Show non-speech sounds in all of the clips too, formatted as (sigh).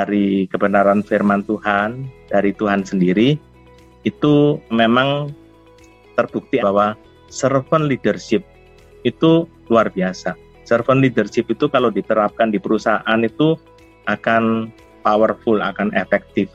dari kebenaran firman Tuhan, dari Tuhan sendiri, itu memang terbukti bahwa servant leadership itu luar biasa. Servant leadership itu kalau diterapkan di perusahaan itu akan powerful, akan efektif.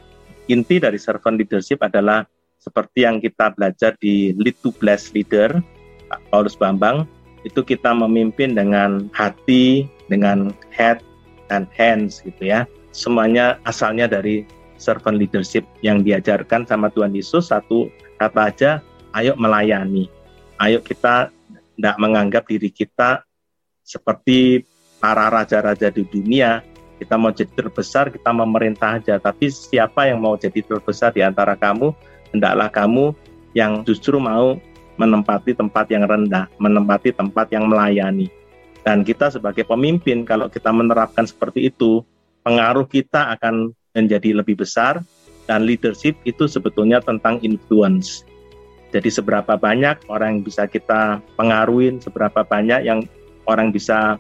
Inti dari servant leadership adalah seperti yang kita belajar di Lead to Bless Leader, Pak Paulus Bambang, itu kita memimpin dengan hati, dengan head dan hands gitu ya. Semuanya asalnya dari servant leadership yang diajarkan sama Tuhan Yesus satu kata aja, ayo melayani. Ayo kita tidak menganggap diri kita seperti para raja-raja di dunia. Kita mau jadi terbesar, kita memerintah aja. Tapi siapa yang mau jadi terbesar di antara kamu, hendaklah kamu yang justru mau menempati tempat yang rendah, menempati tempat yang melayani. Dan kita sebagai pemimpin, kalau kita menerapkan seperti itu, pengaruh kita akan menjadi lebih besar, dan leadership itu sebetulnya tentang influence. Jadi seberapa banyak orang yang bisa kita pengaruhin, seberapa banyak yang orang bisa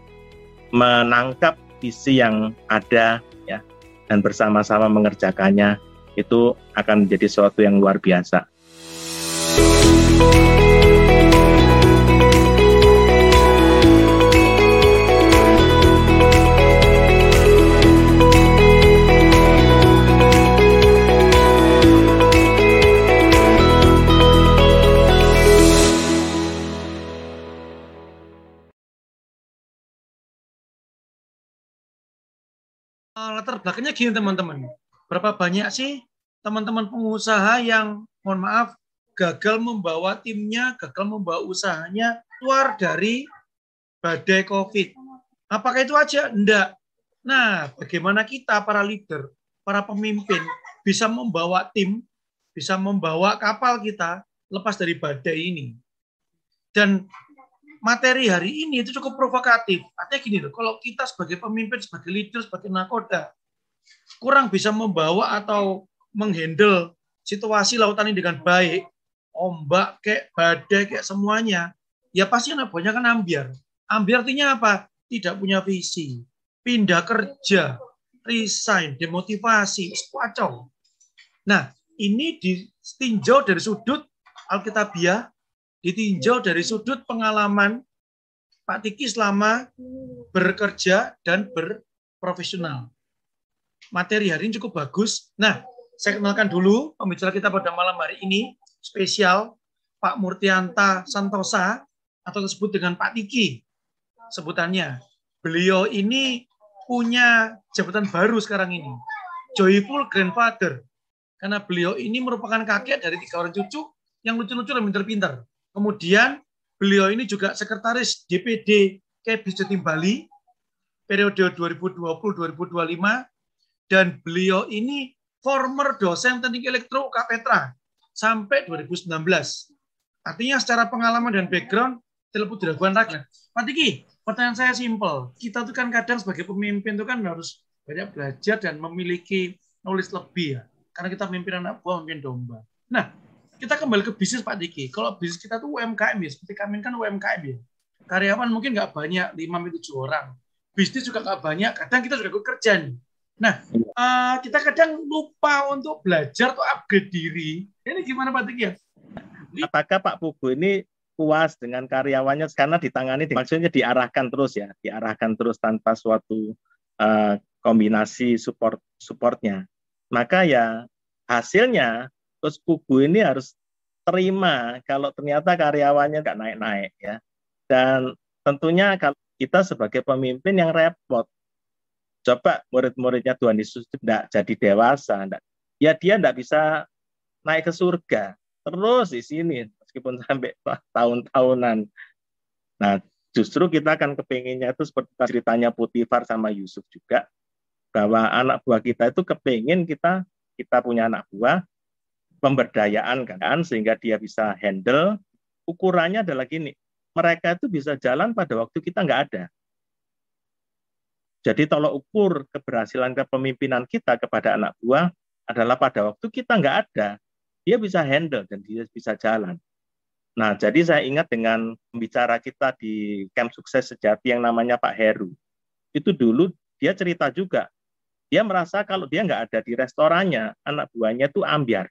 menangkap visi yang ada ya dan bersama-sama mengerjakannya itu akan menjadi sesuatu yang luar biasa. Latar belakangnya gini teman-teman. Berapa banyak sih teman-teman pengusaha yang mohon maaf gagal membawa timnya, gagal membawa usahanya keluar dari badai COVID. Apakah itu aja? Enggak. Nah, bagaimana kita para leader, para pemimpin bisa membawa tim, bisa membawa kapal kita lepas dari badai ini. Dan materi hari ini itu cukup provokatif. Artinya gini loh, kalau kita sebagai pemimpin, sebagai leader, sebagai nakoda, kurang bisa membawa atau menghandle situasi lautan ini dengan baik, ombak, kayak badai, kayak semuanya, ya pasti anak buahnya kan ambiar. Ambiar artinya apa? Tidak punya visi, pindah kerja, resign, demotivasi, kacau. Nah, ini ditinjau dari sudut Alkitabiah ditinjau dari sudut pengalaman Pak Tiki selama bekerja dan berprofesional. Materi hari ini cukup bagus. Nah, saya kenalkan dulu pembicara kita pada malam hari ini, spesial Pak Murtianta Santosa, atau disebut dengan Pak Tiki sebutannya. Beliau ini punya jabatan baru sekarang ini, Joyful Grandfather. Karena beliau ini merupakan kakek dari tiga orang cucu yang lucu-lucu dan pintar-pintar. Kemudian beliau ini juga sekretaris DPD Kebis Jatim Bali periode 2020-2025 dan beliau ini former dosen teknik elektro UK Petra sampai 2019. Artinya secara pengalaman dan background telepon diraguan rakyat. Pak Tiki, pertanyaan saya simpel. Kita tuh kan kadang sebagai pemimpin itu kan harus banyak belajar dan memiliki knowledge lebih ya. Karena kita memimpin anak buah, memimpin domba. Nah, kita kembali ke bisnis Pak Diki. Kalau bisnis kita tuh UMKM ya, seperti kami kan UMKM ya. Karyawan mungkin nggak banyak, 5 tujuh orang. Bisnis juga nggak banyak, kadang kita juga kerja nih. Nah, uh, kita kadang lupa untuk belajar atau upgrade diri. Ini gimana Pak Diki ya? Apakah Pak Pugu ini puas dengan karyawannya karena ditangani maksudnya diarahkan terus ya, diarahkan terus tanpa suatu uh, kombinasi support supportnya. Maka ya hasilnya Terus kubu ini harus terima kalau ternyata karyawannya nggak naik-naik ya. Dan tentunya kalau kita sebagai pemimpin yang repot, coba murid-muridnya Tuhan Yesus tidak jadi dewasa, enggak, ya dia tidak bisa naik ke surga terus di sini meskipun sampai (laughs) tahun-tahunan. Nah, justru kita akan kepinginnya itu seperti ceritanya Putifar sama Yusuf juga bahwa anak buah kita itu kepingin kita kita punya anak buah pemberdayaan kan sehingga dia bisa handle ukurannya adalah gini mereka itu bisa jalan pada waktu kita nggak ada. Jadi tolok ukur keberhasilan kepemimpinan kita kepada anak buah adalah pada waktu kita nggak ada. Dia bisa handle dan dia bisa jalan. Nah jadi saya ingat dengan pembicara kita di camp sukses sejati yang namanya Pak Heru. Itu dulu dia cerita juga. Dia merasa kalau dia nggak ada di restorannya, anak buahnya itu ambiar.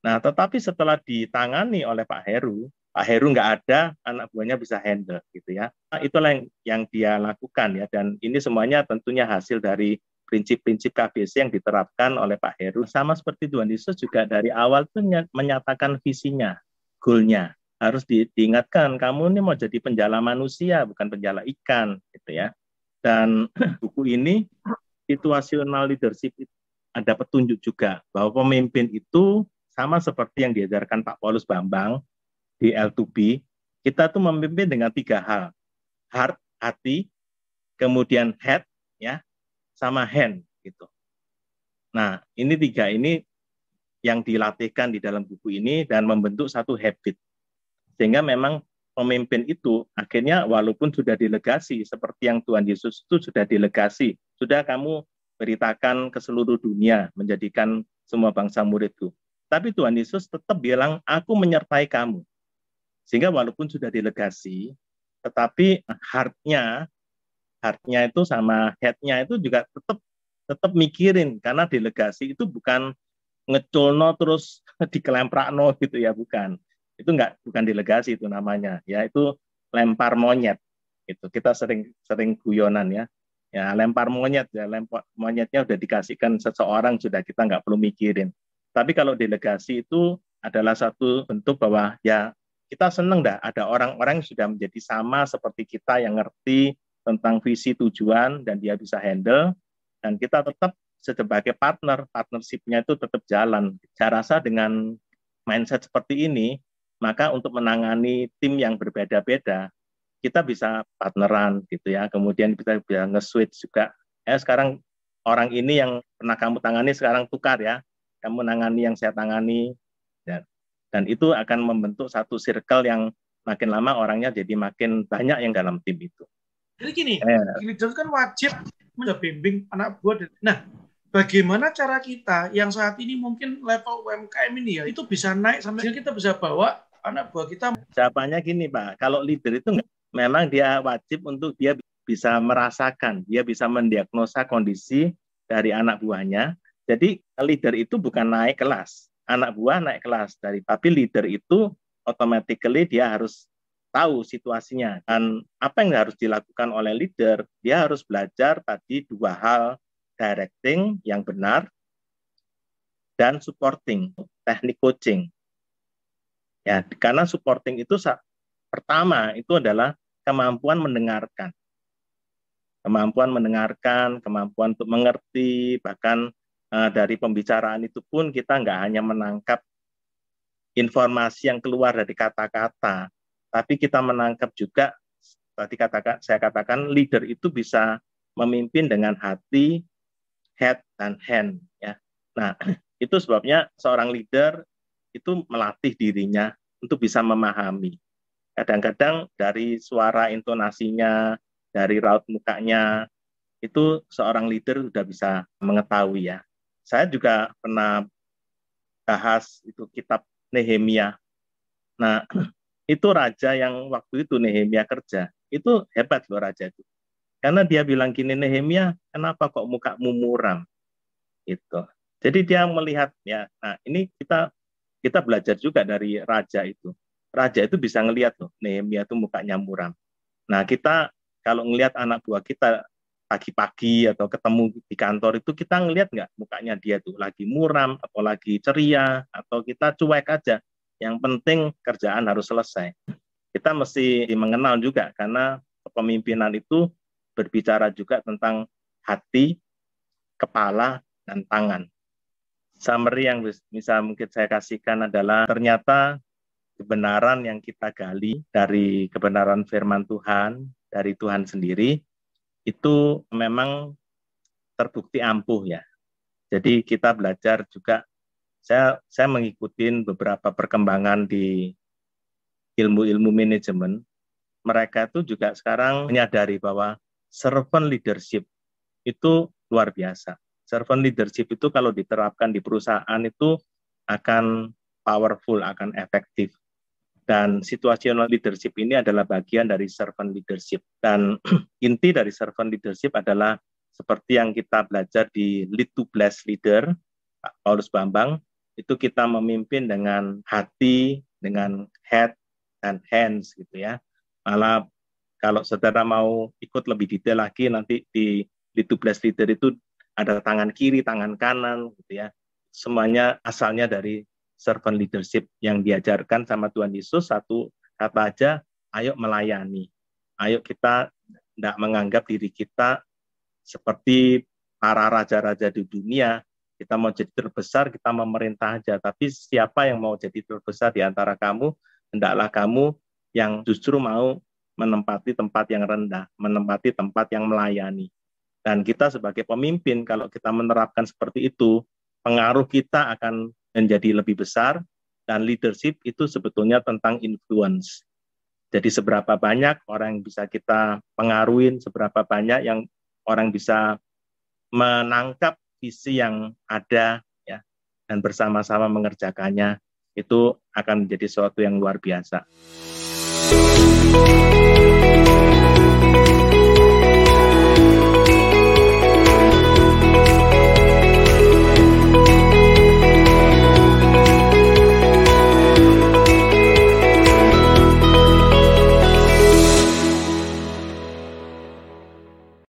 Nah, tetapi setelah ditangani oleh Pak Heru, Pak Heru nggak ada, anak buahnya bisa handle gitu ya. Nah, itulah yang, yang dia lakukan ya, dan ini semuanya tentunya hasil dari prinsip-prinsip KBC yang diterapkan oleh Pak Heru. Sama seperti Tuhan Yesus juga dari awal tuh menyatakan visinya, goalnya. Harus di, diingatkan, kamu ini mau jadi penjala manusia, bukan penjala ikan gitu ya. Dan (clears throat) buku ini situational leadership ada petunjuk juga bahwa pemimpin itu sama seperti yang diajarkan Pak Paulus Bambang di L2B, kita tuh memimpin dengan tiga hal. Heart, hati, kemudian head, ya, sama hand, gitu. Nah, ini tiga ini yang dilatihkan di dalam buku ini dan membentuk satu habit. Sehingga memang pemimpin itu akhirnya walaupun sudah delegasi seperti yang Tuhan Yesus itu sudah delegasi, sudah kamu beritakan ke seluruh dunia menjadikan semua bangsa muridku. Tapi Tuhan Yesus tetap bilang, aku menyertai kamu. Sehingga walaupun sudah delegasi, tetapi heart-nya, heart-nya itu sama head-nya itu juga tetap tetap mikirin. Karena delegasi itu bukan ngeculno terus (laughs) dikelemprakno gitu ya, bukan. Itu enggak bukan delegasi itu namanya. Ya itu lempar monyet. Itu kita sering sering guyonan ya ya lempar monyet ya lempar monyetnya udah dikasihkan seseorang sudah kita nggak perlu mikirin tapi kalau delegasi itu adalah satu bentuk bahwa ya kita seneng dah ada orang-orang yang sudah menjadi sama seperti kita yang ngerti tentang visi tujuan dan dia bisa handle dan kita tetap sebagai partner partnershipnya itu tetap jalan. Saya rasa dengan mindset seperti ini maka untuk menangani tim yang berbeda-beda kita bisa partneran gitu ya. Kemudian kita bisa nge-switch juga. Ya sekarang orang ini yang pernah kamu tangani sekarang tukar ya kamu menangani yang saya tangani dan dan itu akan membentuk satu circle yang makin lama orangnya jadi makin banyak yang dalam tim itu. Jadi gini, eh. kan wajib membimbing anak buah. Nah, bagaimana cara kita yang saat ini mungkin level UMKM ini ya itu bisa naik sampai kita bisa bawa anak buah kita. Jawabannya gini Pak, kalau leader itu memang dia wajib untuk dia bisa merasakan, dia bisa mendiagnosa kondisi dari anak buahnya, jadi leader itu bukan naik kelas, anak buah naik kelas dari tapi leader itu automatically dia harus tahu situasinya dan apa yang harus dilakukan oleh leader, dia harus belajar tadi dua hal, directing yang benar dan supporting, teknik coaching. Ya, karena supporting itu pertama itu adalah kemampuan mendengarkan. Kemampuan mendengarkan, kemampuan untuk mengerti, bahkan uh, dari pembicaraan itu pun kita nggak hanya menangkap informasi yang keluar dari kata-kata, tapi kita menangkap juga tadi katakan saya katakan leader itu bisa memimpin dengan hati, head dan hand ya. Nah, (clears throat) itu sebabnya seorang leader itu melatih dirinya untuk bisa memahami. Kadang-kadang dari suara intonasinya, dari raut mukanya, itu seorang leader sudah bisa mengetahui ya saya juga pernah bahas itu kitab Nehemia. Nah, (clears throat) itu raja yang waktu itu Nehemia kerja. Itu hebat loh raja itu. Karena dia bilang gini, Nehemia, kenapa kok mukamu muram? Itu. Jadi dia melihat ya. Nah, ini kita kita belajar juga dari raja itu. Raja itu bisa ngelihat loh, Nehemia itu mukanya muram. Nah, kita kalau ngelihat anak buah kita pagi-pagi atau ketemu di kantor itu kita ngelihat nggak mukanya dia tuh lagi muram atau lagi ceria atau kita cuek aja. Yang penting kerjaan harus selesai. Kita mesti mengenal juga karena kepemimpinan itu berbicara juga tentang hati, kepala, dan tangan. Summary yang bisa mungkin saya kasihkan adalah ternyata kebenaran yang kita gali dari kebenaran firman Tuhan, dari Tuhan sendiri, itu memang terbukti ampuh ya. Jadi kita belajar juga saya saya mengikuti beberapa perkembangan di ilmu-ilmu manajemen. Mereka itu juga sekarang menyadari bahwa servant leadership itu luar biasa. Servant leadership itu kalau diterapkan di perusahaan itu akan powerful, akan efektif. Dan situational leadership ini adalah bagian dari servant leadership. Dan (clears throat) inti dari servant leadership adalah seperti yang kita belajar di Lead to Bless Leader, Pak Paulus Bambang, itu kita memimpin dengan hati, dengan head and hands gitu ya. Malah kalau saudara mau ikut lebih detail lagi nanti di Lead to Bless Leader itu ada tangan kiri, tangan kanan gitu ya. Semuanya asalnya dari servant leadership yang diajarkan sama Tuhan Yesus satu kata aja, ayo melayani. Ayo kita tidak menganggap diri kita seperti para raja-raja di dunia, kita mau jadi terbesar, kita memerintah aja. Tapi siapa yang mau jadi terbesar di antara kamu, hendaklah kamu yang justru mau menempati tempat yang rendah, menempati tempat yang melayani. Dan kita sebagai pemimpin, kalau kita menerapkan seperti itu, pengaruh kita akan menjadi lebih besar, dan leadership itu sebetulnya tentang influence. Jadi seberapa banyak orang yang bisa kita pengaruhin, seberapa banyak yang orang bisa menangkap visi yang ada ya dan bersama-sama mengerjakannya itu akan menjadi sesuatu yang luar biasa.